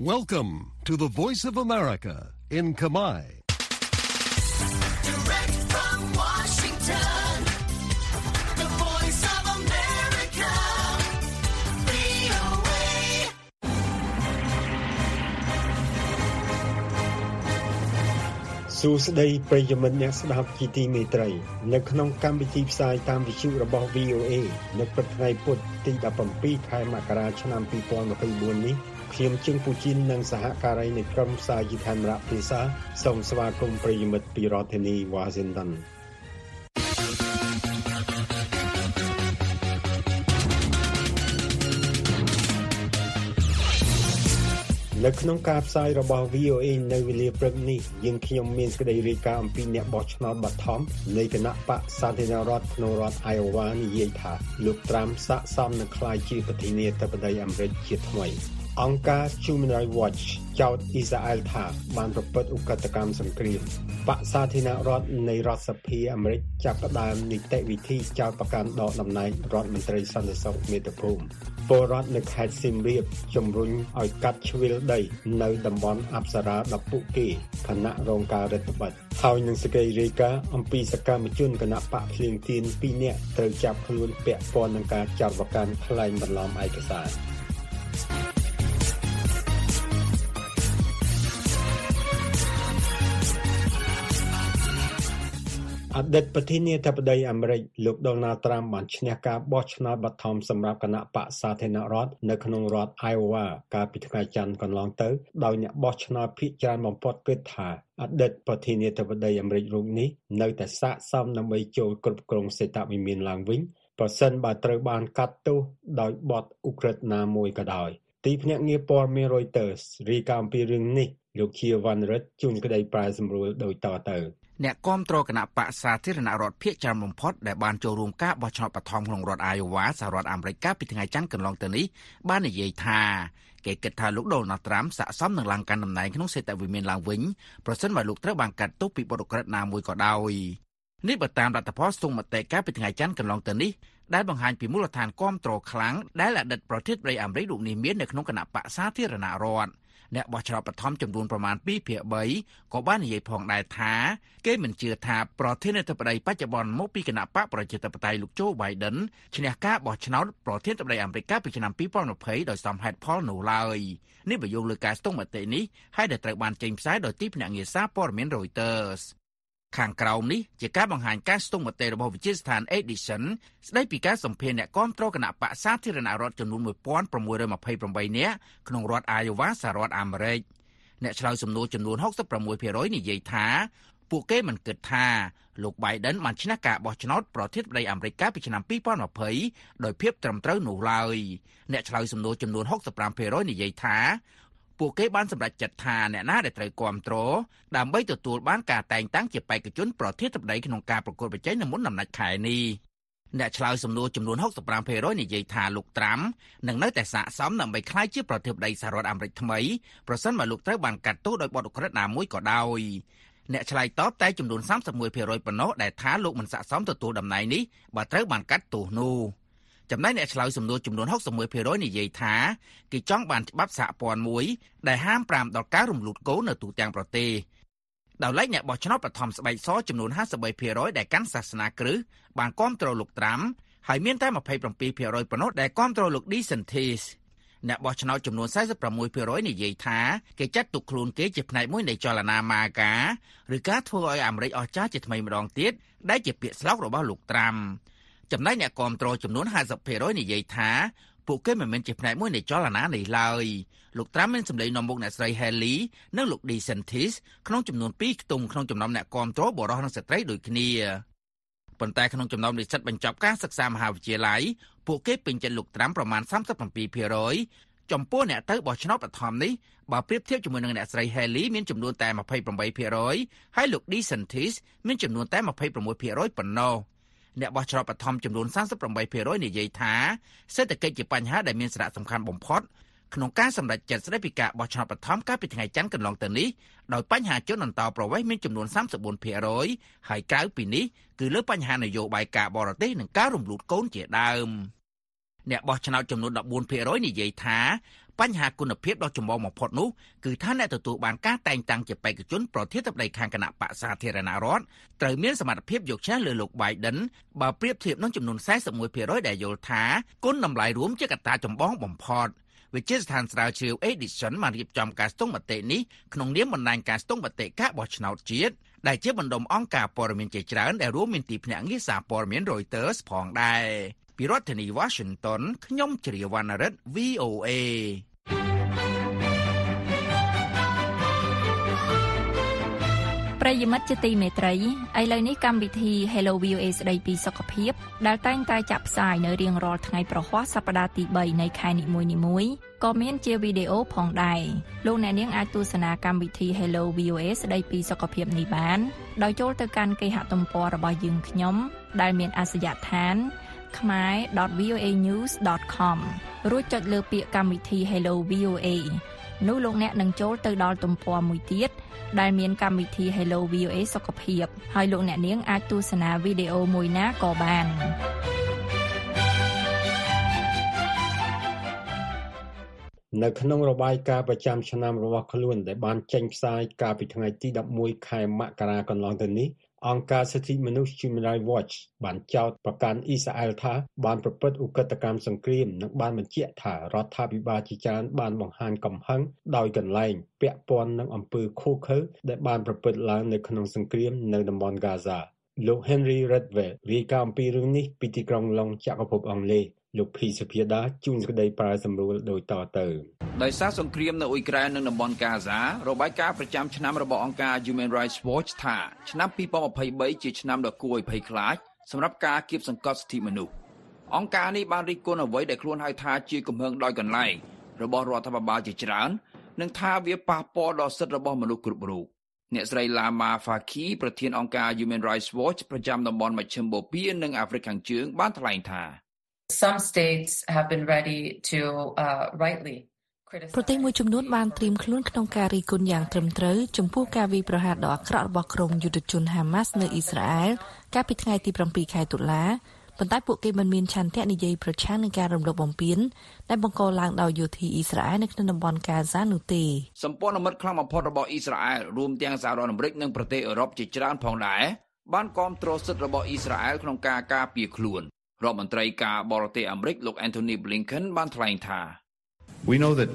Welcome to the Voice of America in Kamai. Direct from Washington, the voice of America, VOA. សួស្តីប្រិយមិត្តអ្នកស្ដាប់ជាទីមេត្រី នៅក្នុងកម្មវិធីផ្សាយតាមវិទ្យុរបស់ VOA នៅព្រឹកថ្ងៃពុធទី17ខែមករាឆ្នាំ2024នេះ ខ្ញុំជឹងពូជីននិងសហការីនៃក្រុមផ្សាយខេមរៈភាសាសូមស្វាគមន៍ប្រិយមិត្តពីរដ្ឋធានី Washington នៅក្នុងការផ្សាយរបស់ VOA នៅវេលាព្រឹកនេះយើងខ្ញុំមានសេចក្តីរាយការណ៍អំពីអ្នកបោះឆ្នោតបឋមនៃគណៈបកសាធារណរដ្ឋក្នុងរដ្ឋ Iowa និយាយថាលោកត្រាំស័កសមនឹងក្លាយជាប្រធានាធិបតីអាមេរិកជាថ្មី អង្គការ Human Rights Watch ចោទអ៊ីស្រាអែលថា បានប្រព្រឹត្តឧក្រិដ្ឋកម្មសង្គ្រាមបកសាធារណរដ្ឋនៃរដ្ឋសភាអាមេរិកចាប់ផ្ដើមនីតិវិធីចោទប្រកាន់ដកតំណែងរដ្ឋមន្ត្រីសន្តិសុខមាតុភូមិពលរដ្ឋនៅខេត្តសៀមរាបជំរុញឲ្យកាត់ជ្រឿលដីនៅតំបន់អប្សរាដល់ពួកគេគណៈរងការរដ្ឋបတ်ហើយនឹងសេចក្តីរាយការណ៍អំពីសកម្មជនគណៈបកភ្លៀងទៀន2នាក់ត្រូវចាប់ខ្លួនពាក់ព័ន្ធនឹងការចោទប្រកាន់ក្លែងបន្លំឯកសារ អតីតប្រធានាធិបតីអាមេរិកលោកដូណាល់ត្រាំបានឈ្នះការបោះឆ្នោតបឋមសម្រាប់គណៈបកសាធារណរដ្ឋនៅក្នុងរដ្ឋ Iowa កាលពីថ្ងៃច័ន្ទកន្លងទៅដោយអ្នកបោះឆ្នោតភាគច្រើនបំផុតគិតថាអតីតប្រធានាធិបតីអាមេរិករូបនេះនៅតែស័ក្តិសមដើម្បីចូលគ្រប់គ្រងសេដ្ឋវិមានឡើងវិញប្រសិនបើត្រូវបានកាត់ទោសដោយបទឧក្រិដ្ឋណាមួយក៏ដោយទីភ្នាក់ងារព័ត៌មាន Reuters រាយការណ៍អំពីរឿងនេះលោកជាវណ្ណរិទ្ធជួនក្តីប្រែសម្រួលដូចតទៅ អ្នកគាំទ្រគណៈបកសាធារណរដ្ឋភៀកច្រើនបំផុតដែលបានចូលរួមការបោះឆ្នោតបឋមក្នុងរដ្ឋ Iowa សហរដ្ឋអាមេរិកកាលពីថ្ងៃច័ន្ទកន្លងទៅនេះបាននិយាយថាគេគិតថាលោកដូណាល់ត្រាំស័ក្តិសមនឹងឡើងកាន់តំណែងក្នុងសេដ្ឋវិមានឡើងវិញប្រសិនបើលោកត្រូវបានកាត់ទោសពីបទឧក្រិដ្ឋណាមួយក៏ដោយនេះបើតាមរដ្ឋផលស្ទង់មតិកាលពីថ្ងៃច័ន្ទកន្លងទៅនេះដែលបង្ហាញពីមូលដ្ឋានគាំទ្រខ្លាំងដែលអតីតប្រធានាធិបតីអាមេរិករូបនេះមាននៅក្នុងគណៈបកសាធារណរដ្ឋ អ្នកបោះឆ្នោតបឋមចំនួនប្រមាណ2ភាគ3ក៏បាននិយាយផងដែរថាគេមិនជឿថាប្រធានាធិបតីបច្ចុប្បន្នមកពីគណៈបកប្រជាធិបតេយ្យលោកโจ Biden ឈ្នះការបោះឆ្នោតប្រធានាធិបតីអាមេរិកកាលពីឆ្នាំ2020ដោយសមហេតុផលនោះឡើយនេះបើយោងលើការស្ទង់មតិនេះហើយដែលត្រូវបានចេញផ្សាយដោយទីភ្នាក់ងារសារព័ត៌មាន Reuters ខាងក្រោមនេះជាការបង្ហាញការស្ទង់មតិរបស់វិទ្យាស្ថាន Edison ស្ដីពីការសម្ភាសន៍អ្នកគាំទ្រគណៈបកសាធារណរដ្ឋចំនួន1628នាក់ក្នុងរដ្ឋ Iowa សហរដ្ឋអាមេរិកអ្នកឆ្លើយសំណួរចំនួន66%និយាយថាពួកគេមិនគិតថាលោក Biden បានឈ្នះការបោះឆ្នោតប្រធានាធិបតីអាមេរិកកាលពីឆ្នាំ2020ដោយភាពត្រឹមត្រូវនោះឡើយអ្នកឆ្លើយសំណួរចំនួន65%និយាយថា ពួកគេបានសម្រេចចិត្តថាអ្នកណាដែលត្រូវគ្រប់គ្រងដើម្បីទទួលបានការតែងតាំងជាបេក្ខជនប្រធានាធិបតីក្នុងការប្រកួតប្រជែងនៅមុនដំណាច់ខែនេះអ្នកឆ្លើយសំណួរចំនួន65%និយាយថាលោកត្រាំនឹងនៅតែស័ក្តិសមដើម្បីក្លាយជាប្រធានាធិបតីសហរដ្ឋអាមេរិកថ្មីប្រសិនបើលោកត្រូវបានកាត់ទោសដោយបទឧក្រិដ្ឋណាមួយក៏ដោយអ្នកឆ្លើយតបតែចំនួន31%ប៉ុណ្ណោះដែលថាលោកមិនស័ក្តិសមទទួលតំណែងនេះបើត្រូវបានកាត់ទោសនោះ ចំណែកអ្នកឆ្លើយសំណួរចំនួន61%និយាយថាគេចង់បានច្បាប់សហព័ន្ធមួយដែលហាម5ដល់ការរំលូតកូននៅទូទាំងប្រទេសដោយឡែកអ្នកបោះឆ្នោតបឋមស្បែកសចំនួន53%ដែលកាន់សាសនាគ្រឹះបានគ្រប់គ្រងលោកត្រាំហើយមានតែ27%ប៉ុណ្ណោះដែលគ្រប់គ្រងលោក DeSantis អ្នកបោះឆ្នោតចំនួន46%និយាយថាគេចាត់ទុកខ្លួនគេជាផ្នែកមួយនៃចលនាម៉ាកាឬការធ្វើឲ្យអាមេរិកអស្ចារ្យជាថ្មីម្ដងទៀតដែលជាពាក្យស្លោករបស់លោកត្រាំ ចំណែកអ្នកគ្រប់គ្រងចំនួន50%និយាយថាពួកគេមិនមែនជាផ្នែកមួយនៃចលនានេះឡើយលោកត្រាំមានសម្លេងនាំមុខអ្នកស្រី Haley និងលោក DeSantis ក្នុងចំនួន2ខ្ទង់ក្នុងចំណោមអ្នកគ្រប់គ្រងបរិសុទ្ធនិងស្ត្រីដូចគ្នាប៉ុន្តែក្នុងចំណោមនិស្សិតបញ្ចប់ការសិក្សាមហាវិទ្យាល័យពួកគេពេញចិត្តលោកត្រាំប្រមាណ37%ចំពោះអ្នកទៅបោះឆ្នោតបឋមនេះបើប្រៀបធៀបជាមួយនឹងអ្នកស្រី Haley មានចំនួនតែ28%ហើយលោក DeSantis មានចំនួនតែ26%ប៉ុណ្ណោះ អ្នកបោះឆ្នោតបឋមចំនួន38%និយាយថាសេដ្ឋកិច្ចជាបញ្ហាដែលមានសារៈសំខាន់បំផុតក្នុងការសម្រេចចិត្តស្តីពីការបោះឆ្នោតបឋមកាលពីថ្ងៃច័ន្ទកន្លងទៅនេះដោយបញ្ហាជនអន្តោប្រវេសន៍មានចំនួន34%ហើយក្រៅពីនេះគឺលើបញ្ហានយោបាយការបរទេសនិងការរំលូតកូនជាដើមអ្នកបោះឆ្នោតចំនួន14%និយាយថា បញ្ហាគុណភាពដ៏ចម្បងបំផុតនោះគឺថាអ្នកទទួលបានការតែងតាំងជាបេក្ខជនប្រធានាធិបតីខាងគណៈបកសាធារណរដ្ឋត្រូវមានសមត្ថភាពយកឈ្នះលើលោក Biden បើប្រៀបធៀបនឹងចំនួន41%ដែលយល់ថាគុណតម្លៃរួមជាកត្តាចម្បងបំផុតវិជាស្ថានស្រាវជ្រាវ Edison បានរៀបចំការស្ទង់មតិនេះក្នុងនាមបណ្ដាញការស្ទង់មតិការបោះឆ្នោតជាតិដែលជាបណ្ដុំអង្គការព័ត៌មានជាច្រើនដែលរួមមានទីភ្នាក់ងារសារព័ត៌មាន Reuters ផងដែរ ពីរដ្ឋធានី Washington ខ្ញុំជ្រាវណ្ណរិទ្ធ VOA ប្រិយមិត្តជាទីមេត្រីឥឡូវនេះកម្មវិធី Hello VOA ស្ដីពីសុខភាពដែលតែងតែចាក់ផ្សាយនៅរៀងរាល់ថ្ងៃប្រហ័សសប្តាហ៍ទី3នៃខែនីមួយៗក៏មានជាវីដេអូផងដែរលោកអ្នកនាងអាចទស្សនាកម្មវិធី Hello VOA ស្ដីពីសុខភាពនេះបានដោយចូលទៅកាន់គេហទំព័ររបស់យើងខ្ញុំ ដែលមានអាសយដ្ឋាន khmer.voanews.com រួចចុចលើពាក្យកម្មវិធី Hello VOA នោះលោកអ្នកនឹងចូលទៅដល់ទំព័រមួយទៀតដែលមានកម្មវិធី Hello VOA សុខភាពហើយលោកអ្នកនាងអាចទស្សនាវីដេអូមួយណាក៏បាននៅក្នុងរបាយការណ៍ប្រចាំឆ្នាំរបស់ខ្លួនដែលបានចេញផ្សាយកាលពីថ្ងៃទី11ខែមករាកន្លងទៅនេះ អង្គការសិទ្ធិមនុស្ស Human Rights Watch បានចោទប្រកាន់អ៊ីស្រាអែលថាបានប្រព្រឹត្តឧក្រិដ្ឋកម្មសង្គ្រាមនិងបានបញ្ជាក់ថារដ្ឋាភិបាលជាច្រើនបានបង្ហាញកំហឹងដោយកន្លែងពាក់ព័ន្ធនឹងអំពើឃោរឃៅដែលបានប្រព្រឹត្តឡើងនៅក្នុងសង្គ្រាមនៅតំបន់ហ្គាហ្សាលោក Henry Redwell រាយការណ៍អំពីរឿងនេះពីទីក្រុងឡុងចក្រភពអង់គ្លេស លោកភីសុភាដាជួនសេចក្តីប្រាយសម្រួលដោយតទៅដោយសារសង្គ្រាមនៅអ៊ុយក្រែននិងតំបន់កាហ្សារបាយការណ៍ប្រចាំឆ្នាំរបស់អង្គការ Human Rights Watch ថាឆ្នាំ2023ជាឆ្នាំដ៏គួរឲ្យភ័យខ្លាចសម្រាប់ការគៀបសង្កត់សិទ្ធិមនុស្សអង្គការនេះបានរិះគន់អ្វីដែលខ្លួនហៅថាជាកំហឹងដោយកន្លែងរបស់រដ្ឋាភិបាលជាច្រើននិងថាវាប៉ះពាល់ដល់សិទ្ធិរបស់មនុស្សគ្រប់រូបអ្នកស្រី Lama Faki ប្រធានអង្គការ Human Rights Watch ប្រចាំតំបន់មជ្ឈិមបូព៌ានិងអាហ្វ្រិកខាងជើងបានថ្លែងថា Some states have been ready to uh, rightly ប្រទេសមួយចំនួនបានត្រៀមខ្លួនក្នុងការរីគុណយ៉ាងត្រឹមត្រូវចំពោះការវាយប្រហារដ៏អាក្រក់របស់ក្រុមយុទ្ធជនហាម៉ាស់នៅអ៊ីស្រាអែលកាលពីថ្ងៃទី7ខែតុលាប៉ុន្តែពួកគេមិនមានឆន្ទៈនិយាយប្រឆាំងនឹងការរំលោភបំពានដែលបង្កឡើងដោយយោធាអ៊ីស្រាអែលនៅក្នុងតំបន់កាហ្សានោះទេសម្ព័ន្ធមិត្តខ្លាំងបំផុតរបស់អ៊ីស្រាអែលរួមទាំងសហរដ្ឋអាមេរិកនិងប្រទេសអឺរ៉ុបជាច្រើនផងដែរបានគាំទ្រសិទ្ធិរបស់អ៊ីស្រាអែលក្នុងការការពារខ្លួន រដ្ឋមន្ត្រីការបរទេសអាមេរិកលោក Anthony Blinken បានថ្លែងថា We know that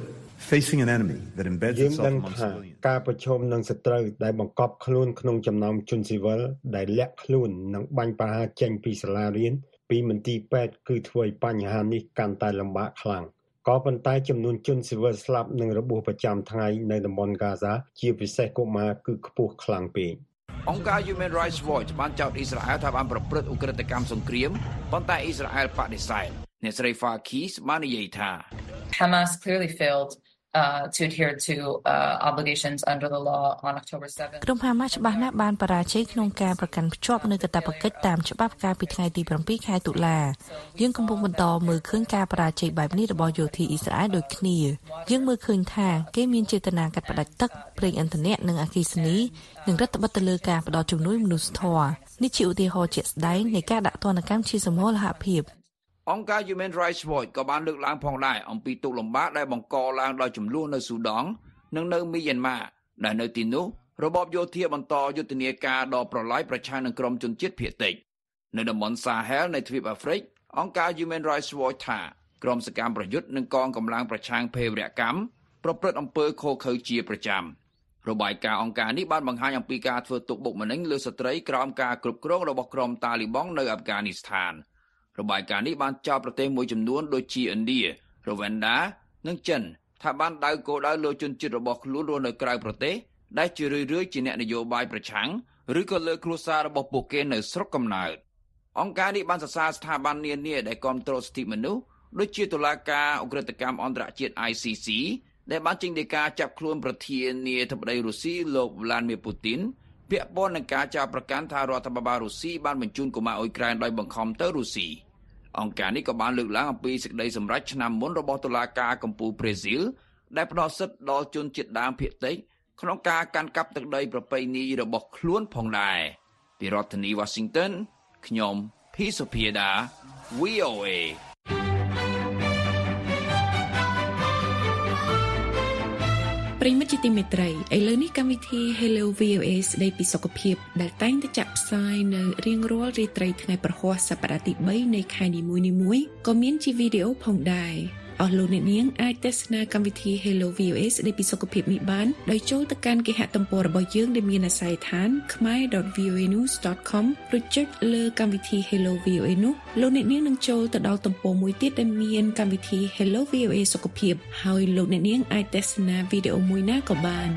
facing an enemy that embeds យើង itself ដឹង among ថា civilians ការប្រឈមនឹងសត្រូវដែលបង្កប់ខ្លួនក្នុងចំណោមជនស៊ីវិលដែលលាក់ខ្លួននិងបាញ់ប្រហារចេញពីសាលារៀនពីមន្ទីរពេទ្យគឺធ្វើឲ្យបញ្ហានេះកាន់តែលំបាកខ្លាំងក៏ប៉ុន្តែចំនួនជនស៊ីវិលស្លាប់និងរបួសប្រចាំថ្ងៃនៅតំបន់ហ្គាហ្សាជាពិសេសកុមារគឺខ្ពស់ខ្លាំងពេក អង្គការ Human Rights Watch បានចោទអ៊ីស្រាអែលថាបានប្រព្រឹត្តឧក្រិដ្ឋកម្មសង្គ្រាមប៉ុន្តែអ៊ីស្រាអែលបដិសេធអ្នកស្រី Fakis បាននិយាយថា Hamas clearly failed uh, to adhere to uh, obligations under the law on October 7th. ក្រុមហាម៉ាស់ច្បាស់ណាស់បានបរាជ័យក្នុងការប្រកាន់ភ្ជាប់នូវកាតព្វកិច្ចតាមច្បាប់កាលពីថ្ងៃទី7ខែតុលាយើងកំពុងបន្តមើលឃើញការបរាជ័យបែបនេះរបស់យោធាអ៊ីស្រាអែលដូចគ្នាយើងមើលឃើញថាគេមានចេតនាកាត់ផ្តាច់ទឹកប្រេងឥន្ធនៈនិងអគ្គិសនីនិងរដ្ឋបិទទៅលើការផ្ដល់ជំនួយមនុស្សធម៌នេះជាឧទាហរណ៍ជាក់ស្ដែងនៃការដាក់ទណ្ឌកម្មជាសមូលហភាព អង្គការ Human Rights Watch ក៏បានលើកឡើងផងដែរអំពីទុកលំបាកដែលបង្កឡើងដោយចំនួននៅស៊ូដង់និងនៅមីយ៉ាន់ម៉ាដែលនៅទីនោះរបបយោធាបន្តយុទ្ធនាការដ៏ប្រឡាយប្រឆាំងនឹងក្រុមជនជាតិភៀតតិចនៅតំបន់សាហែលនៃទ្វីបអាហ្វ្រិកអង្គការ Human Rights Watch ថាក្រុមសកម្មប្រយុទ្ធនិងកងកម្លាំងប្រឆាំងភេរវកម្មប្រព្រឹត្តអំពើឃោរឃៅជាប្រចាំរបាយការណ៍អង្គការនេះបានបង្ហាញអំពីការធ្វើទុកបុកម្នេញលើស្ត្រីក្រោមការគ្រប់គ្រងរបស់ក្រុមតាលីបង់នៅអាហ្វហ្គានីស្ថាន របាយការណ៍នេះបានចោទប្រទេសមួយចំនួនដូចជាឥណ្ឌារវ៉ាន់ដានិងចិនថាបានដៅគោលដៅលើជនជាតិរបស់ខ្លួនរស់នៅក្រៅប្រទេសដែលជារឿយៗជាអ្នកនយោបាយប្រឆាំងឬក៏លើគ្រួសាររបស់ពួកគេនៅស្រុកកំណើតអង្គការនេះបានសរសើរស្ថាប័ននានាដែលគ្រប់គ្រងសិទ្ធិមនុស្សដូចជាតុលាការអ ுக ្រិតកម្មអន្តរជាតិ ICC ដែលបានចេញដីកាចាប់ខ្លួនប្រធានាធិបតីរុស្ស៊ីលោក Vladimir Putin ពាក់ព័ន្ធនឹងការចោទប្រកាន់ថារដ្ឋាភិបាលរុស្ស៊ីបានបញ្ជូនកុមារអ៊ុយក្រែនដោយបង្ខំទៅរុស្ស៊ី អង្គការនេះក៏បានលើកឡើងអំពីសេចក្តីសម្រេចឆ្នាំមុនរបស់តុលាការកំពូលប្រេស៊ីលដែលផ្ដល់សិទ្ធិដល់ជនជាតិដើមភាគតិចក្នុងការកាន់កាប់ទឹកដីប្រពៃណីរបស់ខ្លួនផងដែរពីរដ្ឋធានី Washington ខ្ញុំភីសុភាដា VOA ប្រិមិត្តជាទីមេត្រីឥឡូវនេះកម្មវិធី Hello VOA ស្ដីពីសុខភាព ដែលតែងតែចាក់ផ្សាយនៅរៀងរាល់រាត្រីថ្ងៃប្រហ័សសប្តាហ៍ទី3នៃខែនីមួយៗក៏មានជាវីដេអូផងដែរ អស់លោកអ្នកនាងអាចទស្សនាកម្មវិធី Hello VOA ស្ដីពីសុខភាពនេះបានដោយចូលទៅកាន់គេហទំព័ររបស់យើងដែលមានអាស័យដ្ឋាន khmer.voanews.com ឬចុចលើកម្មវិធី Hello VOA នោះលោកអ្នកនាងនឹងចូលទៅដល់ទំព័រមួយទៀតដែលមានកម្មវិធី Hello VOA សុខភាពហើយលោកអ្នកនាងអាចទស្សនាវីដេអូមួយណាក៏បាន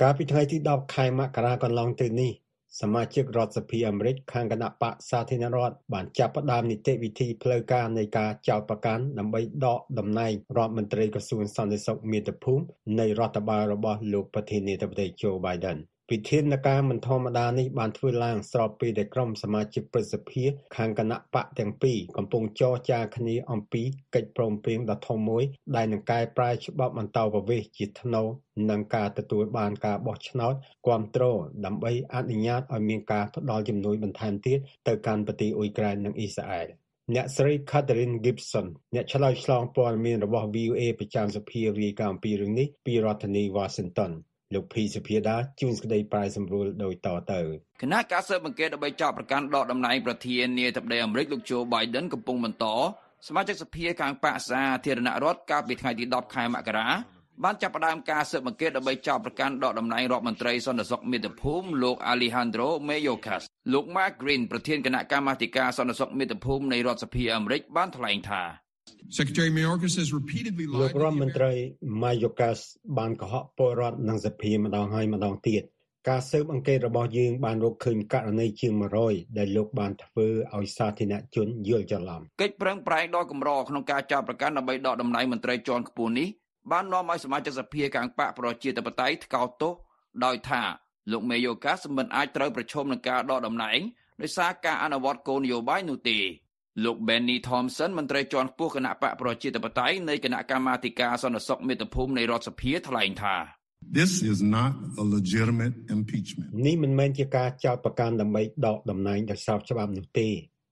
កាលពីថ្ងៃទី10ខែមករាកន្លងទៅនេះ សមាជិករដ្ឋសភាអាមេរិកខាងគណៈបកសាធារណរដ្ឋបានចាប់ផ្ដើមនីតិវិធីផ្លូវការនៃការចោទប្រកាន់ដើម្បីដកតំណែងរដ្ឋមន្ត្រីក្រសួងសន្តិសុខមាតុភូមិនៃរដ្ឋបាលរបស់លោកប្រធានាធិបតី Joe Biden វិធានការមិនធម្មតានេះបានធ្វើឡើងស្របពេលដែលក្រុមសមាជិកព្រឹទ្ធសភាខាងគណៈបកទាំងពីរកំពុងចរចាគ្នាអំពីកិច្ចព្រមព្រៀងដ៏ធំមួយដែលនឹងកែប្រែច្បាប់អន្តោប្រវេសន៍ជាថ្នូរនឹងការទទួលបានការបោះឆ្នោតគ្រប់គ្រងដើម្បីអនុញ្ញាតឲ្យមានការផ្ដល់ជំនួយបន្ថែមទៀតទៅកាន់ប្រទេសអ៊ុយក្រែននិងអ៊ីស្រាអែលអ្នកស្រី Catherine Gibson អ្នកឆ្លើយឆ្លងព័ត៌មានរបស់ VOA ប្រចាំសភារាយការណ៍អំពីរឿងនេះពីរដ្ឋធានី Washington លោកភីសុភាដាជួនក្តីប្រាយសម្រួលដោយតទៅគណៈការស៊ើបអង្កេតដើម្បីចោទប្រកាន់ដកតំណែងប្រធានាធិបតីអាមេរិកលោកโจ Biden កំពុងបន្តសមាជិកសភាខាងបកសាធារណរដ្ឋកាលពីថ្ងៃទី10ខែមករាបានចាប់ផ្ដើមការស៊ើបអង្កេតដើម្បីចោទប្រកាន់ដកតំណែងរដ្ឋមន្ត្រីសន្តិសុខមាតុភូមិលោក Alejandro Mayorkas លោក Mark Green ប្រធានគណៈកម្មាធិការសន្តិសុខមាតុភូមិនៃរដ្ឋសភាអាមេរិកបានថ្លែងថា Secretary Mayorkas has repeatedly លោក lied to រដ្ឋម the ន្ត្រី Mayorkas បានកុហកពលរដ្ឋនិងសភាម្ដងហើយម្ដងទៀតការស៊ើបអង្កេតរបស់យើងបានរកឃើញករណីជាង100ដែលលោកបានធ្វើឲ្យសាធារណជនយល់ច្រឡំកិច្ចប្រឹងប្រែងដ៏កម្រក្នុងការចោទប្រកាន់ដើម្បីដកតំណែងមន្ត្រីជាន់ខ្ពស់នេះបាននាំឲ្យសមាជិកសភាខាងបកប្រជាធិបតេយ្យថ្កោលទោសដោយថាលោកមេយ៉ូកាសមិនអាចត្រូវប្រឈមនឹងការដកតំណែងដោយសារការអនុវត្តគោលនយោបាយនោះទេ លោក Benny Thompson មន្ត្រីជាន់ខ្ពស់គណៈបកប្រជាធិបតេយ្យនៃគណៈកម្មាធិការសន្តិសុខមាតុភូមិនៃរដ្ឋសភាថ្លែងថា This is not a legitimate impeachment. នេះមិនមែនជាការចោទប្រកាន់ដើម្បីដកតំណែងដោយស្របច្បាប់នោះទេ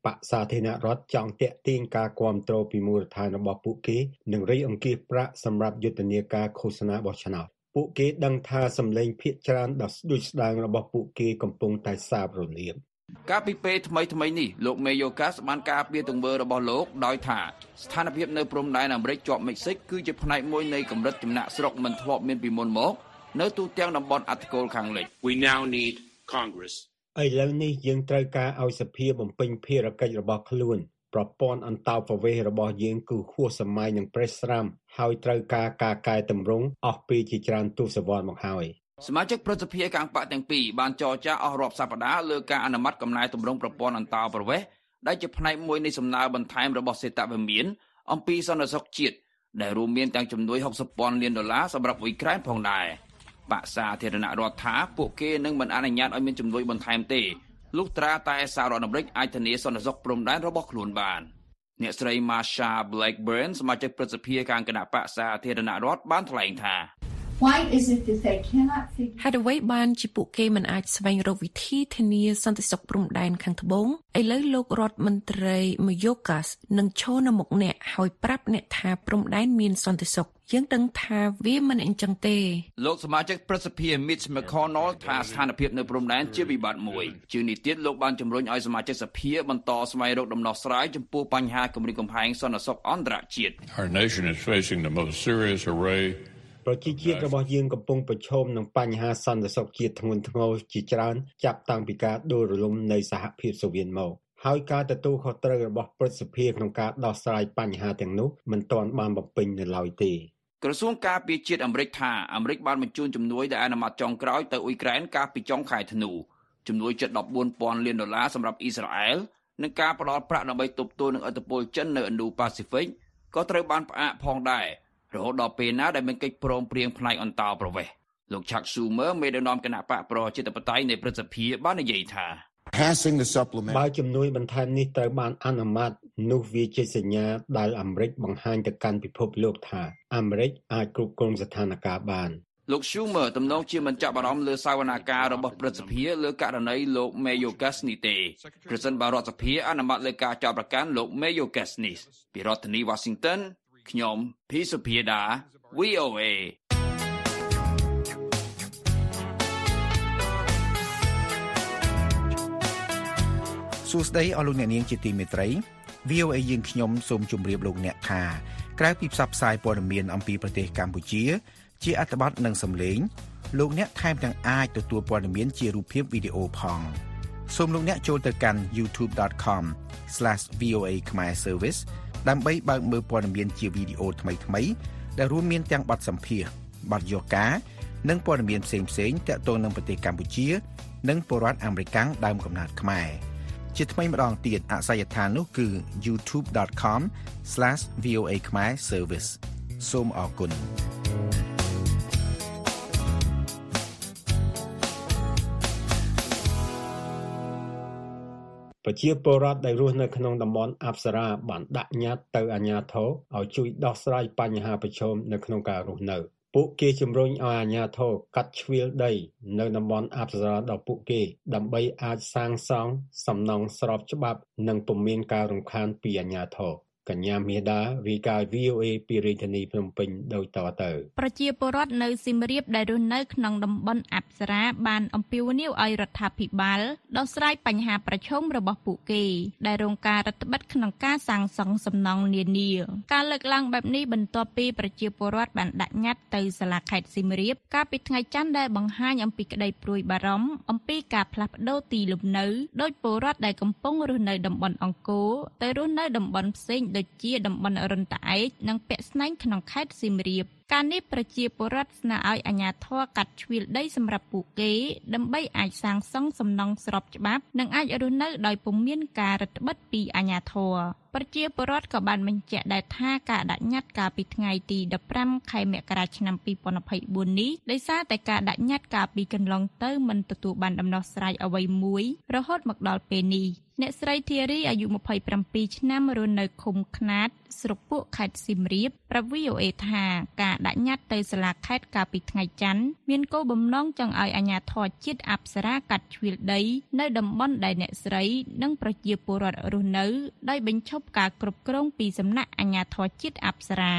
បកសាធារណរដ្ឋចង់តាក់ទាញការគ្រប់គ្រងពីមូលដ្ឋានរបស់ពួកគេនិងរៃអង្គាសប្រាក់សម្រាប់យុទ្ធនាការឃោសនាបោះឆ្នោតពួកគេដឹងថាសម្លេងភាកច្រើនដ៏ស្ដួចស្ដាងរបស់ពួកគេកំពុងតែសាបរលាប កាលពីពេលថ្មីថ្មីៗនេះលោកមេយ៉ូកាសបានការពារទង្វើរបស់លោកដោយថាស្ថានភាពនៅព្រំដែនអាមេរិកជាប់មិចស៊ិកគឺជាផ្នែកមួយនៃកម្រិតចំណាក់ស្រុកមិនធ្លាប់មានពីមុនមក នៅទូទាំងតំបន់អាត្កូលខាងលិច We now need Congress ឥឡូវនេះយើងត្រូវការឲ្យសភាបំពេញភារកិច្ចរបស់ខ្លួនប្រព័ន្ធអន្តោប្រវេសន៍របស់យើងគឺហួសសម័យនឹងប្រេះស្រាំហើយត្រូវការការកែតម្រង់អស់ពីជាច្រើនទសវត្សរ៍មកហើយ សមាជិកព្រឹទ្ធសភាខាងបកទាំងពីរបានចរចាអស់រាប់សប្តាហ៍លើការអនុម័តកំណែទម្រង់ប្រព័ន្ធអន្តោប្រវេសន៍ដែលជាផ្នែកមួយនៃសំណើបន្ថែមរបស់សេតវិមានអំពីសន្តិសុខជាតិដែលរួមមានទាំងជំនួយ60ពាន់លានដុល្លារសម្រាប់អ៊ុយក្រែនផងដែរបកសាធារណរដ្ឋថាពួកគេនឹងមិនអនុញ្ញាតឲ្យមានជំនួយបន្ថែមទេលុះត្រាតែសហរដ្ឋអាមេរិកអាចធានាសន្តិសុខព្រំដែនរបស់ខ្លួនបានអ្នកស្រី Marsha Blackburn សមាជិកព្រឹទ្ធសភាខាងគណៈបកសាធារណរដ្ឋបានថ្លែងថា Why is it that they cannot figure ហេតុអ្វីបានជាពួកគេមិនអាចស្វែងរកវិធីធានាសន្តិសុខព្រំដែនខាងត្បូងឥឡូវលោករដ្ឋមន្ត្រីមយោកាសនឹងឈរនៅមុខអ្នកហើយប្រាប់អ្នកថាព្រំដែនមានសន្តិសុខយើងដឹងថាវាមិនអញ្ចឹងទេលោកសមាជិកព្រឹទ្ធសភា Mitch McConnell ថាស្ថានភាពនៅព្រំដែនជាវិបត្តិមួយជាងនេះទៀតលោកបានជំរុញឲ្យសមាជិកសភាបន្តស្វែងរកដំណោះស្រាយចំពោះបញ្ហាគម្រិតកំហែងសន្តិសុខអន្តរជាតិ Our nation is facing the most serious array ប្រជាជាតិរបស់យើងកំពុងប្រឈមនឹងបញ្ហាសន្តិសុខជាតិធ្ងន់ធ្ងរជាច្រើនចាប់តាំងពីការដួលរលំនៃសហភាពសូវៀតមកហើយការទទួលខុសត្រូវរបស់ព្រឹទ្ធសភាក្នុងការដោះស្រាយបញ្ហាទាំងនោះមិនទាន់បានបំពេញនៅឡើយទេក្រសួងការពារជាតិអាមេរិកថាអាមេរិកបានបញ្ជូនជំនួយដែលអនុម័តចុងក្រោយទៅអ៊ុយក្រែនកាលពីចុងខែធ្នូជំនួយជិត14,000លានដុល្លារសម្រាប់អ៊ីស្រាអែលនិងការផ្តល់ប្រាក់ដើម្បីទប់ទល់នឹងឥទ្ធិពលចិននៅឥណ្ឌូប៉ាស៊ីហ្វិកក៏ត្រូវបានផ្អាកផងដែរ រហូតដល់ពេលណាដែលមានកិច្ចព្រមព្រៀងផ្នែកអន្តោប្រវេសន៍លោក Chuck Schumer មេដឹកនាំគណៈបកប្រជាធិបតេយ្យនៃព្រឹទ្ធសភាបាននិយាយថា Passing the supplement បើជំនួយបន្ថែមនេះត្រូវបានអនុម័តនោះវាជាសញ្ញាដែលអាមេរិកបង្ហាញទៅកាន់ពិភពលោកថាអាមេរិកអាចគ្រប់គ្រងស្ថានភាពបានលោក Schumer ទំនងជាមិនចាប់អារម្មណ៍លើសវនាការរបស់ព្រឹទ្ធសភាលើករណីលោក Mayorkas នេះទេប្រសិនបើរដ្ឋសភាអនុម័តលើការចោទប្រកាន់លោក Mayorkas នេះពីរដ្ឋធានី Washington ខ្ញុំភីសុភាដា VOA សួស្តីអស់លោកអ្នកនាងជាទីមេត្រី VOA យើងខ្ញុំសូមជម្រាបលោកអ្នកថាក្រៅពីផ្សព្វផ្សាយព័ត៌មានអំពីប្រទេសកម្ពុជា ជាអត្ថបទនិងសំឡេងលោកអ្នកថែមទាំងអាចទទួលព័ត៌មានជារូបភាពវីដេអូផងសូមលោកអ្នកចូលទៅកាន់ youtube.com/voa khmer service ដើម្បីបើកមើលព័ត៌មានជាវីដេអូថ្មីៗដែលរួមមានទាំងបទសម្ភាសន៍បទយកការនិងព័ត៌មានផ្សេងៗទាក់ទងនឹងប្រទេសកម្ពុជា និងពលរដ្ឋអាមេរិកដើមកំណើតខ្មែរ។ជាថ្មីម្ដងទៀតអាសយដ្ឋាននោះគឺ youtube.com/voa khmer service សូមអរគុណ ប្រជាពលរដ្ឋដែលរស់នៅក្នុងតំបន់អប្សរាបានដាក់ញត្តិទៅអាជ្ញាធរឲ្យជួយដោះស្រាយបញ្ហាប្រឈមនៅក្នុងការរស់នៅ។ពួកគេជំរុញឲ្យអាជ្ញាធរកាត់ជ្រៀលដីនៅតំបន់អប្សរាដល់ពួកគេ ដើម្បីអាចសាងសង់សំណង់ស្របច្បាប់ និងពុំមានការរំខានពីអាជ្ញាធរ កញ្ញាមេដារីកាយ VOA ពីរាជធានីភ្នំពេញដូចតទៅប្រជាពលរដ្ឋនៅសៀមរាបដែលរស់នៅក្នុងតំបន់អប្សរាបានអំពាវនាវឲ្យរដ្ឋាភិបាលដោះស្រាយបញ្ហាប្រឈមរបស់ពួកគេ ដែលរងការរឹតបន្តឹងក្នុងការសាងសង់សំណង់នានាការលើកឡើងបែបនេះបន្ទាប់ពីប្រជាពលរដ្ឋបានដាក់ញត្តិទៅសាលាខេត្តសៀមរាបកាលពីថ្ងៃច័ន្ទដែលបង្ហាញអំពីក្តីព្រួយបារម្ភអំពីការផ្លាស់ប្តូរទីលំនៅដោយពលរដ្ឋដែលកំពុងរស់នៅតំបន់អង្គរទៅរស់នៅតំបន់ផ្សេងដូចជាតំបន់រិនតាឯកនិងពាក់ស្នែងក្នុងខេត្តសៀមរាបការនេះប្រជាពលរដ្ឋស្នើឲ្យអាជ្ញាធរកាត់ជ្រៀលដីសម្រាប់ពួកគេ ដើម្បីអាចសាងសង់សំណង់ស្របច្បាប់ និងអាចរស់នៅដោយពុំមានការរឹតបន្តឹងពីអាជ្ញាធរប្រជាពលរដ្ឋក៏បានបញ្ជាក់ដែរថាការដាក់ញត្តិកាលពីថ្ងៃទី15ខែមករាឆ្នាំ2024នេះដោយសារតែការដាក់ញត្តិកាលពីកន្លងទៅមិនទទួលបានដំណោះស្រាយអ្វីមួយរហូតមកដល់ពេលនេះអ្នកស្រីធារីអាយុ27ឆ្នាំរស់នៅឃុំខ្នាត ស្រុកពួកខេត្តសៀមរាបប្រាប់ VOA ថាការដាក់ញត្តិទៅសាលាខេត្តកាលពីថ្ងៃច័ន្ទមានគោលបំណងចង់ឲ្យអាជ្ញាធរជាតិអប្សរាកាត់ជ្រៀលដី នៅតំបន់ដែលអ្នកស្រី និងប្រជាពលរដ្ឋរស់នៅដោយបញ្ឈប់ការគ្រប់គ្រងពីសំណាក់អាជ្ញាធរជាតិអប្សរា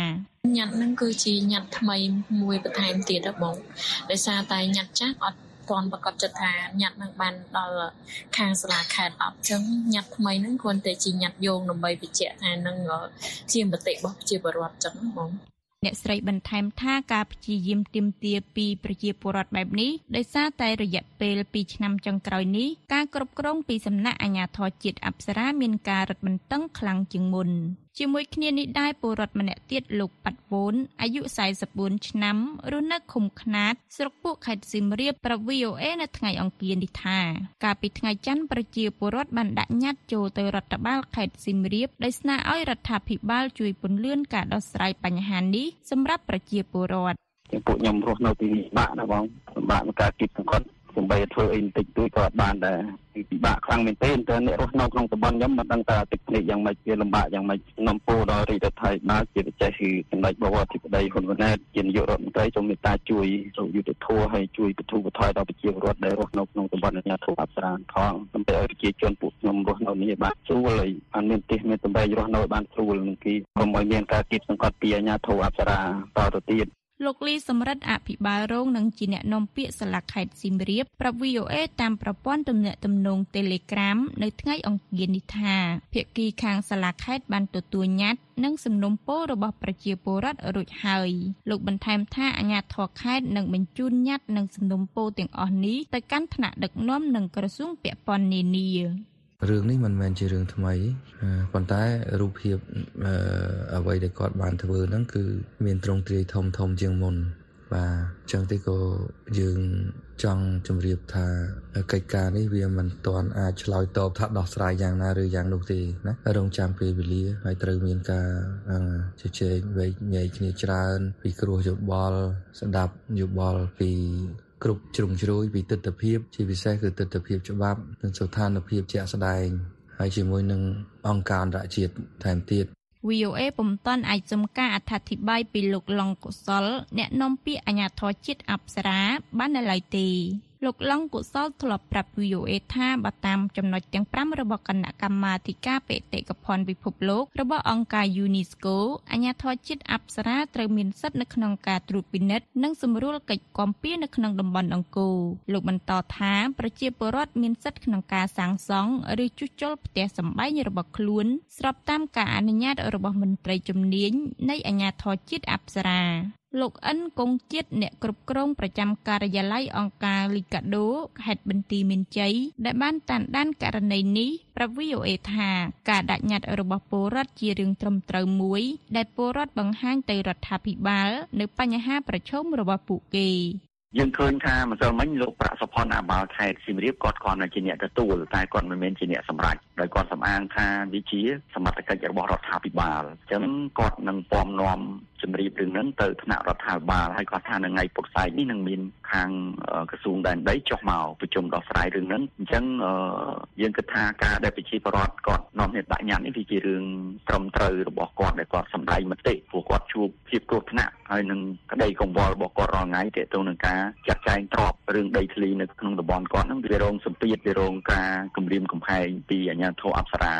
ញ៉ាត់ហ្នឹងគឺជាញ៉ាត់ថ្មីមួយបន្ថែមទៀតហ៎បងដោយសារតែញ៉ាត់ចាស់អត់ទាន់ប្រកាសចិត្តថាញ៉ាត់នឹងបានដល់ខាងសាលាខេត្តអត់ចឹងញ៉ាត់ថ្មីហ្នឹងគ្រាន់តែជាញ៉ាត់យោងដើម្បីបញ្ជាក់ថានឹងជាមតិរបស់ប្រជាពលរដ្ឋចឹងបង អ្នកស្រីបន្ថែមថាការព្យាយាមទាមទារពីប្រជាពលរដ្ឋបែបនេះដោយសារតែរយៈពេល2ឆ្នាំចុងក្រោយនេះការគ្រប់គ្រងពីសំណាក់អាជ្ញាធរជាតិអប្សរាមានការរឹតបន្តឹងខ្លាំងជាងមុនជាមួយគ្នានេះដែរពលរដ្ឋម្នាក់ទៀតលោកប៉ាត់វូនអាយុ44ឆ្នាំរស់នៅឃុំខ្នាតស្រុកពួកខេត្តសៀមរាបប្រាប់ VOA នៅថ្ងៃអង្គារនេះថាកាលពីថ្ងៃច័ន្ទប្រជាពលរដ្ឋបានដាក់ញត្តិចូលទៅរដ្ឋបាលខេត្តសៀមរាបដោយស្នើឲ្យរដ្ឋាភិបាលជួយពន្យាការដោះស្រាយបញ្ហានេះសម្រាប់ប្រជាពលរដ្ឋពួកខ្ញុំរស់នៅទីនេះបាក់ណាបងពិបាកក្នុងការគិតសង្កត់ សំបីធ្វើអីបន្តិចតួចក៏អត់បានដែរពិបាកខ្លាំងមែនទែនតើអ្នករស់នៅក្នុងតំបន់ខ្ញុំមិនដឹងថាទឹកភ្នែកយ៉ាងម៉េចវាលំបាកយ៉ាងម៉េចនំពោដល់រាជរដ្ឋាភិបាលជាពិសេសគឺសម្ដេចបវរអធិបតីហ៊ុនម៉ាណែតជានាយករដ្ឋមន្ត្រីសូមមេត្តាជួយរកយុទ្ធធម៌ហើយជួយបទូបថយដល់ប្រជាពលរដ្ឋដែលរស់នៅក្នុងតំបន់អាជ្ញាធរអប្សរាផងដើម្បីឲ្យប្រជាជនពួកខ្ញុំរស់នៅនេះបានស្រួលហើយបានមានទីមានតំបន់រស់នៅបានស្រួលនឹងគីកុំឲ្យមានការគៀបសង្កត់ពីអាជ្ញាធរអប្សរាតទៅទៀត លោកលីសំរិទ្ធអភិបាលរងនិងជាអ្នកនាំពាក្យសាលាខេត្តសៀមរាបប្រាប់ VOA តាមប្រព័ន្ធទំនាក់ទំនង Telegram នៅថ្ងៃអង្គារនេះថាភាគីខាងសាលាខេត្តបានទទួលញត្តិនិងសំណុំពររបស់ប្រជាពលរដ្ឋរួចហើយលោកបន្ថែមថាអាជ្ញាធរខេត្តនឹងបញ្ជូនញត្តិនិងសំណុំពរទាំងអស់នេះទៅកាន់ថ្នាក់ដឹកនាំនិងក្រសួងពាក់ព័ន្ធនានា រឿងនេះមិនមែនជារឿងថ្មីប៉ុន្តែរូបភាពអ្វីដែលគាត់បានធ្វើហ្នឹងគឺមានទ្រង់ទ្រាយធំធំជាងមុនបាទអញ្ចឹងទេក៏យើងចង់ជម្រាបថាកិច្ចការនេះវាមិនទាន់អាចឆ្លើយតបថាដោះស្រាយយ៉ាងណាឬយ៉ាងនោះទេណារងចាំពេលវេលាហើយត្រូវមានការជជែកវែកញែកគ្នាច្រើន ពីគ្រោះយោបល់ស្ដាប់យោបល់ពី គ្រប់ជ្រុងជ្រោយពីទស្សនវិជ្ជាជាពិសេសគឺទស្សនវិជ្ជាច្បាប់និងស្ថានភាពជាក់ស្ដែងហើយជាមួយនឹងអង្គការអន្តរជាតិថែមទៀត VOA ពុំទាន់អាចសុំការអត្ថាធិប្បាយពីលោកឡុងកុសល អ្នកនាំពាក្យអាជ្ញាធរជាតិអប្សរាបាននៅឡើយទេ លោកឡុងកុសលធ្លាប់ប្រាប់ VOA ថាបើតាមចំណុចទាំង5របស់គណៈកម្មាធិការបេតិកភណ្ឌពិភពលោករបស់អង្គការ UNESCO អាជ្ញាធរជាតិអប្សរាត្រូវមានសិទ្ធិនៅក្នុងការត្រួតពិនិត្យនិងសម្រួលកិច្ចគាំពៀនៅក្នុងតំបន់អង្គរលោកបន្តថាប្រជាពលរដ្ឋមានសិទ្ធិក្នុងការសាងសង់ឬជួសជុលផ្ទះសម្បែងរបស់ខ្លួន ស្របតាមការអនុញ្ញាតរបស់មន្ត្រីជំនាញនៃអាជ្ញាធរជាតិអប្សរា លោកអិនគង់ជាតិអ្នកគ្រប់គ្រងប្រចាំការិយាល័យអង្គការលីកាដូខេត្តបន្ទាយមានជ័យដែលបានតាមដានករណីនេះប្រាប់ VOA ថាការដាក់ញត្តិរបស់ពលរដ្ឋជារឿងត្រឹមត្រូវមួយ ដែលពលរដ្ឋបង្ហាញទៅរដ្ឋាភិបាល នៅបញ្ហាប្រឈមរបស់ពួកគេ យើងឃើញថាម្សិលមិញលោកប្រាក់សុផុនអាបាលខេត្តសៀមរាបគាត់គាត់នៅជាអ្នកទទួលតែគាត់មិនមែនជាអ្នកសម្រេចដោយគាត់សំអាងថាវាជាសមត្ថកិច្ចរបស់រដ្ឋាភិបាលអញ្ចឹងគាត់នឹងពំនាំជំរាបរឿងហ្នឹងទៅថ្នាក់រដ្ឋាភិបាលហើយគាត់ថានៅថ្ងៃពុធស្អែកនេះនឹងមានខាងក្រសួងដែនដីចុះមកប្រជុំដោះស្រាយរឿងហ្នឹងអញ្ចឹងយើងគិតថាការដែលប្រជាពលរដ្ឋគាត់នាំគ្នាដាក់ញត្តិនេះវាជារឿងត្រឹមត្រូវរបស់គាត់ដែលគាត់សម្ដែងមតិព្រោះគាត់ជួបភាពគ្រោះថ្នាក់ហើយនឹងក្តីកង្វល់របស់គាត់រាល់ថ្ងៃទាក់ទងនឹងការចាត់ចែងទ្រព្យរឿងដីធ្លីនៅក្នុងតំបន់គាត់ហ្នឹងវារងសម្ពាធវារងការគំរាមកំហែងពីអាជ្ញាធរអប្សរា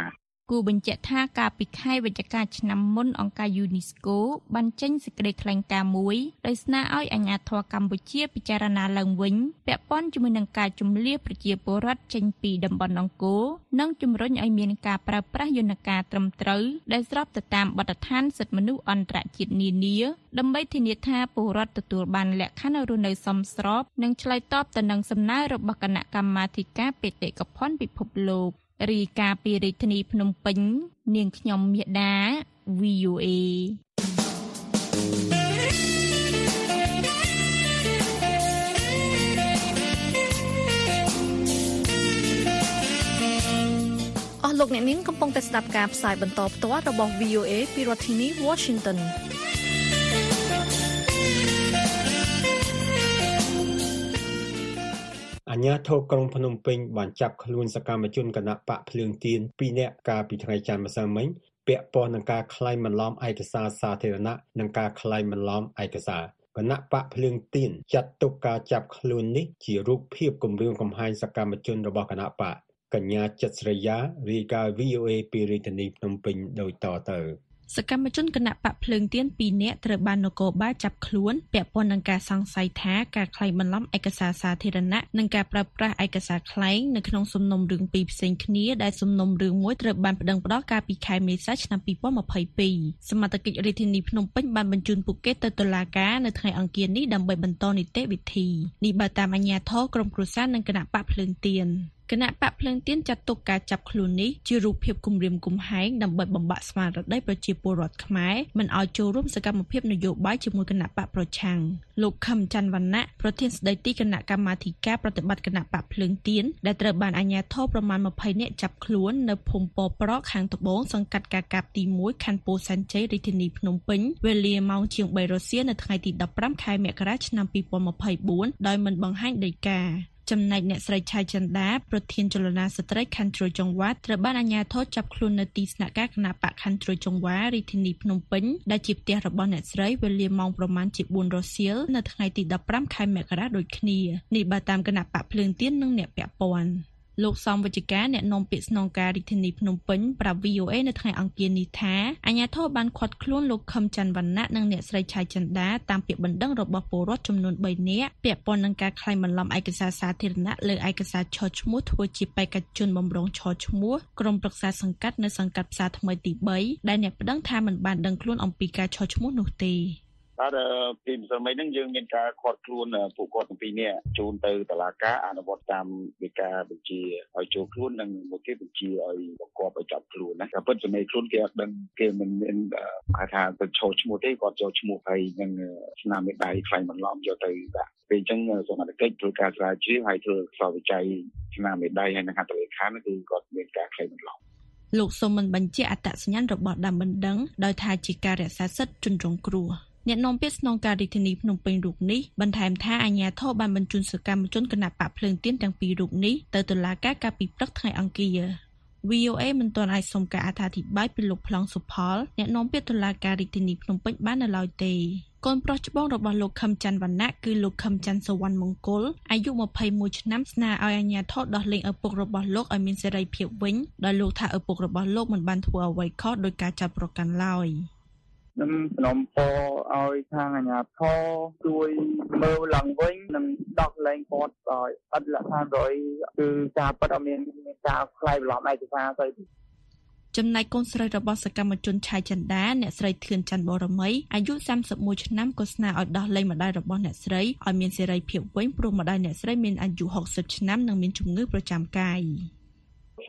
គូបញ្ជាក់ថាកាលពីខែវិច្ឆិកាឆ្នាំមុនអង្គការ UNESCO បានចេញសេចក្តីថ្លែងការណ៍មួយដោយស្នើឲ្យអាជ្ញាធរកម្ពុជាពិចារណាឡើងវិញពាក់ព័ន្ធជាមួយនឹងការជំលៀសប្រជាពលរដ្ឋចេញពីតំបន់អង្គរនិងជំរុញឲ្យមានការប្រើប្រាស់យន្តការត្រឹមត្រូវដែលស្របទៅតាមបទដ្ឋានសិទ្ធិមនុស្សអន្តរជាតិនានាដើម្បីធានាថាពលរដ្ឋទទួលបានលក្ខខណ្ឌរស់នៅសមស្រប និងឆ្លើយតបទៅនឹងសំណើរបស់គណៈកម្មាធិការបេតិកភណ្ឌពិភពលោក រីកាពីរាជធានីភ្នំពេញ នាងខ្ញុំមេដា VOA អស់លោកអ្នកនាងកំពុងតែស្ដាប់ការផ្សាយបន្តផ្ទាល់របស់ VOA ពីរដ្ឋធានី Washington អាញាធរក្រុងភ្នំពេញបានចាប់ខ្លួនសកម្មជនគណៈបកភ្លើងទៀន2នាក់កាលពីថ្ងៃច័ន្ទម្សិលមិញពាក់ព័ន្ធនឹងការក្លែងបន្លំឯកសារសាធារណៈនិងការក្លែងបន្លំឯកសារគណៈបកភ្លើងទៀនចាត់ទុកការចាប់ខ្លួននេះជារូបភាពគម្រាមកំហែងសកម្មជនរបស់គណៈបកកញ្ញាចិត្តស្រីយ៉ារាយការណ៍ VOA ពីរាជធានីភ្នំពេញដូចតទៅ សកម្មជនគណៈបកភ្លើងទៀន2នាក់ត្រូវបាននគរបាលចាប់ខ្លួនពាក់ព័ន្ធនឹងការសង្ស័យថាការក្លែងបន្លំឯកសារសាធារណៈនិងការប្រើប្រាស់ឯកសារក្លែងនៅក្នុងសំណុំរឿងពីរផ្សេងគ្នាដែលសំណុំរឿងមួយត្រូវបានប្តឹងផ្តល់កាលពីខែមេសាឆ្នាំ2022សមត្ថកិច្ចរាជធានីភ្នំពេញបានបញ្ជូនពួកគេទៅតុលាការនៅថ្ងៃអង្គារនេះដើម្បីបន្តនីតិវិធីនេះបើតាមអាជ្ញាធរក្រុមគ្រួសារនិងគណៈបកភ្លើងទៀន គណៈបកភ្លឹងទៀនចាត់ទុកការចាប់ខ្លួននេះជារូបភាពគំរាមកំហែងដើម្បីបំបាក់ស្មារតីប្រជាពលរដ្ឋខ្មែរមិនឲ្យចូលរួមសកម្មភាពនយោបាយជាមួយគណៈបកប្រឆាំងលោកខឹមច័ន្ទវណ្ណៈប្រធានស្ដីទីគណៈកម្មាធិការប្រតិបត្តិគណៈបកភ្លើងទៀនដែលត្រូវបានអាជ្ញាធរប្រមាណ20នាក់ចាប់ខ្លួននៅភូមិពប្រកខាងត្បូងសង្កាត់កាកាបទី1ខណ្ឌពោធិ៍សែនជ័យរាជធានីភ្នំពេញវេលាម៉ោងជាង3រសៀលនៅថ្ងៃទី15ខែមករាឆ្នាំ2024ដោយមិនបង្ហាញដីកា ចំណែកអ្នកស្រីឆៃចិន្តាប្រធានចលនាស្ត្រីខណ្ឌត្រួយចង្វាត្រូវបានអាជ្ញាធរចាប់ខ្លួននៅទីស្នាក់ការគណៈបកខណ្ឌត្រួយចង្វារាជធានីភ្នំពេញដែលជាផ្ទះរបស់អ្នកស្រីវេលាម៉ោងប្រមាណជា4រសៀលនៅថ្ងៃទី15ខែមករាដូចគ្នានេះបើតាមគណៈបកភ្លើងទៀននិងអ្នកពាក់ព័ន្ធ លោកសំវិជ្ជការអ្នកនាំពាក្យស្នងការរាជធានីភ្នំពេញប្រាប់ VOA នៅថ្ងៃអង្គារនេះថាអាជ្ញាធរបានឃាត់ខ្លួនលោកខឹមច័ន្ទវណ្ណៈនិងអ្នកស្រីឆៃចិន្តាតាមពាក្យបណ្ដឹងរបស់ពលរដ្ឋចំនួន3នាក់ពាក់ព័ន្ធនឹងការក្លែងបន្លំឯកសារសាធារណៈលើឯកសារឈរឈ្មោះធ្វើជាបេក្ខជនបំរុងឈរឈ្មោះក្រុមប្រឹក្សាសង្កាត់នៅសង្កាត់ផ្សារថ្មីទី3ដែលអ្នកប្តឹងថាមិនបានដឹងខ្លួនអំពីការឈរឈ្មោះនោះទេ បាទពីម្សិលមិញហ្នឹងយើងមានការខាត់ខ្លួនពួកគាត់ទាំងពីរនាក់ជូនទៅតុលាការអនុវត្តតាមវិការបញ្ជាឲ្យចូលខ្លួននិងមួយគេបញ្ជាឲ្យបង្គាប់ឲ្យចាប់ខ្លួនណាតែពិតចំណេះខ្លួនគេអត់ដឹងគេមិនមានហៅថាទៅឈរឈ្មោះទេគាត់ចូលឈ្មោះហើយនឹងស្នាមមេដៃខ្លាញ់បន្លំយកទៅដាក់ពេលអញ្ចឹងសមត្ថកិច្ចធ្វើការស្រាវជ្រាវហើយធ្វើខ្សោយវិច័យស្នាមមេដៃហើយនឹងហត្ថលេខាគឺគាត់មានការខ្លាញ់បន្លំលោកសូមមិនបញ្ជាក់អត្តសញ្ញាណរបស់ដើមបណ្ដឹងដោយថាជាការរក្សាសិទ្ធិជនរងគ្រោះ។ អ្នកនាំពាក្យស្នងការរាជធានីភ្នំពេញរូបនេះបន្ថែមថាអាជ្ញាធរបានបញ្ជូនសកម្មជនគណបកភ្លើងទៀនទាំងពីររូបនេះទៅតុលាការកាលពីព្រឹកថ្ងៃអង្គារ VOA មិនទាន់អាចសុំការអត្ថាធិប្បាយពីលោកប្លង់សុផលអ្នកនាំពាក្យតុលាការរាជធានីភ្នំពេញបាននៅឡើយទេកូនប្រុសច្បងរបស់លោកខឹមច័ន្ទវណ្ណៈគឺលោកខឹមច័ន្ទសវណ្ណមង្គលអាយុ21ឆ្នាំស្នើឲ្យអាជ្ញាធរដោះលែងឪពុករបស់លោកឲ្យមានសេរីភាពវិញដោយលោកថាឪពុករបស់លោកមិនបានធ្វើអ្វីខុសដោយការចាត់ប្រកាន់ឡើយ។ នឹងសំណពរឲ្យខាងអាជ្ញាធរជួយមើលឡើងវិញនិងដោះលែងគាត់ឲ្យអត់លក្ខខណ្ឌរយគឺការពិតអត់មានការខ្លាយបន្លំឯកសារទៅចំណែកកូនស្រីរបស់សកម្មជនឆៃចន្ទាអ្នកស្រីធឿនច័ន្ទបរមីអាយុ31ឆ្នាំក៏ស្នើឲ្យដោះលែងម្ដាយរបស់អ្នកស្រីឲ្យមានសេរីភាពវិញព្រោះម្ដាយអ្នកស្រីមានអាយុ60ឆ្នាំនិងមានជំងឺប្រចាំកាយ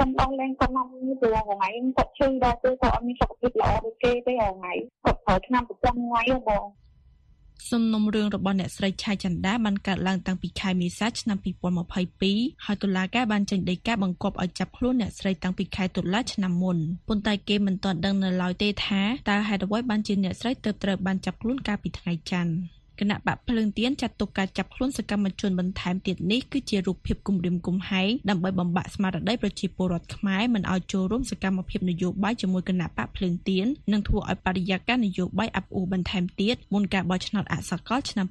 ខ្ញុំដោះលែងគាត់មកព្រោះថ្ងៃគាត់ឈឺដល់គឺគាត់អត់មានសុខភាពល្អដូចគេទេថ្ងៃគាត់ប្រើឆ្នាំប្រចាំថ្ងៃហ៎បងសំណុំរឿងរបស់អ្នកស្រីឆៃចន្ទាបានកើតឡើងតាំងពីខែមេសាឆ្នាំ2022ហើយតុលាការបានចេញដីកាបង្គាប់ឲ្យចាប់ខ្លួនអ្នកស្រីតាំងពីខែតុលាឆ្នាំមុនប៉ុន្តែគេមិនទាន់ដឹងនៅឡើយទេថាតើហេតុអ្វីបានជាអ្នកស្រីទើបត្រូវបានចាប់ខ្លួនកាលពីថ្ងៃច័ន្ទ គណៈបកភ្លើងទៀនចាត់ទុកការចាប់ខ្លួនសកម្មជនបន្ថែមទៀតនេះគឺជារូបភាពគំរាមកំហែងដើម្បីបំបាក់ស្មារតីប្រជាពលរដ្ឋខ្មែរមិនឲ្យចូលរួមសកម្មភាពនយោបាយជាមួយគណៈបកភ្លើងទៀននិងធ្វើឲ្យបរិយាកាសនយោបាយអាប់អួរបន្ថែមទៀតមុនការបោះឆ្នោតអសកលឆ្នាំ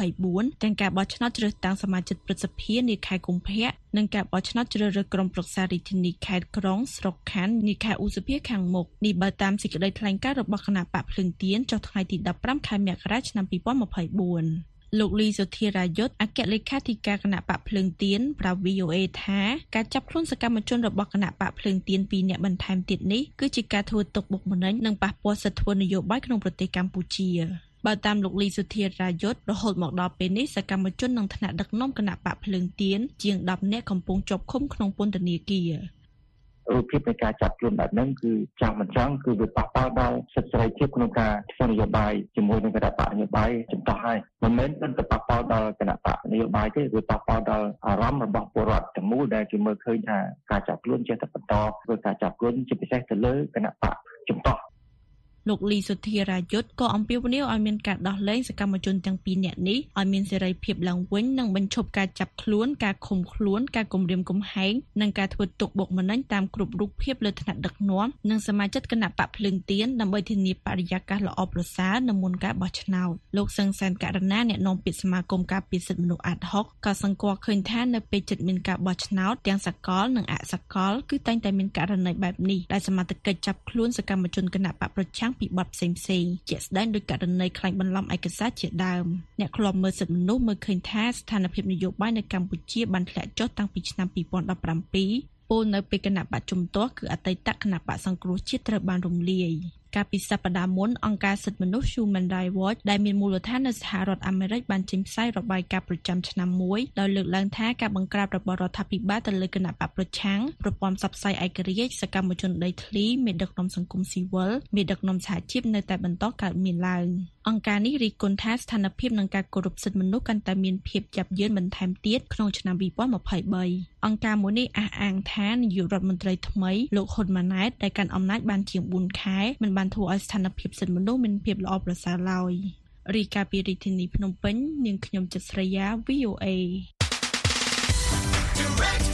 2024ទាំងការបោះឆ្នោតជ្រើសតាំងសមាជិកព្រឹទ្ធសភានាខែកុម្ភៈ និងការបោះឆ្នោតជ្រើសរើសក្រុមប្រឹក្សារាជធានីខេត្តក្រុងស្រុកខណ្ឌនាខែឧសភាខាងមុខនេះបើតាមសេចក្តីថ្លែងការណ៍របស់គណៈបកភ្លឹងទៀនចុះថ្ងៃទី15ខែមករាឆ្នាំ2024លោកលីសុធារាយុទ្ធអគ្គលេខាធិការគណៈបកភ្លើងទៀនប្រាប់ VOA ថាការចាប់ខ្លួនសកម្មជនរបស់គណៈបកភ្លើងទៀនពីរនាក់បន្ថែមទៀតនេះគឺជាការធ្វើទុកបុកម្នេញនិងប៉ះពាល់សិទ្ធិធ្វើនយោបាយក្នុងប្រទេសកម្ពុជា បើតាមលោកលីសុធារាយុទ្ធរហូតមកដល់ពេលនេះសកម្មជននិងថ្នាក់ដឹកនាំគណៈបកភ្លើងទៀនជាង10នាក់កំពុងជាប់ឃុំក្នុងពន្ធនាគាររូបភាពនៃការចាប់ខ្លួនបែបហ្នឹងគឺចង់មិនចង់គឺវាប៉ះពាល់ដល់សិទ្ធិសេរីភាពក្នុងការធ្វើនយោបាយជាមួយនឹងគណៈបកនយោបាយចំតោះហើយមិនមែនតែប៉ះពាល់ដល់គណៈបកនយោបាយទេវាប៉ះពាល់ដល់អារម្មណ៍របស់ពលរដ្ឋទាំងមូលដែលជាមើលឃើញថាការចាប់ខ្លួនចេះតែបន្តធ្វើការចាប់ខ្លួនជាពិសេសទៅលើគណៈបកចំតោះ លោកលីសុធារាយុទ្ធក៏អំពាវនាវឲ្យមានការដោះលែងសកម្មជនទាំងពីរនាក់នេះឲ្យមានសេរីភាពឡើងវិញនិងបញ្ឈប់ការចាប់ខ្លួនការឃុំខ្លួនការគំរាមកំហែងនិងការធ្វើទុកបុកម្នេញតាមគ្រប់រូបភាពលើថ្នាក់ដឹកនាំនិងសមាជិកគណៈបកភ្លើងទៀនដើម្បីធានាបរិយាកាសល្អប្រសើរនៅមុនការបោះឆ្នោតលោកសឹងសានករណាអ្នកនាំពាក្យសមាគមការពារសិទ្ធិមនុស្សអាត់ហុកក៏សង្កល់ឃើញថានៅពេលជិតមានការបោះឆ្នោតទាំងសកលនិងអសកលគឺតែងតែមានករណីបែបនេះដែលសមាជិកចាប់ខ្លួនសកម្មជនគណៈបកប្រឆាំងពីបទផ្សេងផ្សេងជាក់ស្ដែងដោយករណីខ្លាញ់បន្លំឯកសារជាដើមអ្នកខ្លំមើលសិទ្ធិមនុស្សមើលឃើញថាស្ថានភាពនយោបាយនៅកម្ពុជាបានធ្លាក់ចុះតាំងពីឆ្នាំ2017ពលនៅពេលគណៈបកជំទាស់គឺអតីតគណៈបកសង្គ្រោះជាតិត្រូវបានរំលាយ កាលពីសប្តាហ៍មុនអង្គការសិទ្ធិមនុស្ស Human Rights Watch ដែលមានមូលដ្ឋាននៅសហរដ្ឋអាមេរិកបានចេញផ្សាយរបាយការណ៍ប្រចាំឆ្នាំមួយដោយលើកឡើងថាការបង្ក្រាបរបស់រដ្ឋាភិបាលទៅលើគណៈបកប្រឆាំងប្រព័ន្ធផ្សព្វផ្សាយឯករាជ្យសកម្មជនដីធ្លីមេដឹកនាំសង្គមស៊ីវិលមេដឹកនាំសហជីពនៅតែបន្តកើតមានឡើង អង្គការនេះរីកគុណថាស្ថានភាពនឹងការគោរពសិទ្ធិមនុស្សកាន់តែមានភាពយ៉ាប់យ៉ឺនបន្ថែមទៀតក្នុងឆ្នាំ2023អង្គការមួយនេះអះអាងថានាយករដ្ឋមន្ត្រីថ្មីលោកហ៊ុនម៉ាណែតដែលកាន់អំណាចបានជាង4ខែមិនបានធ្វើឲ្យស្ថានភាពសិទ្ធិមនុស្សមានភាពល្អប្រសើរឡើយរីកាពីរាជធានីភ្នំពេញនាងខ្ញុំចិត្តស្រីយ៉ា VOA Direct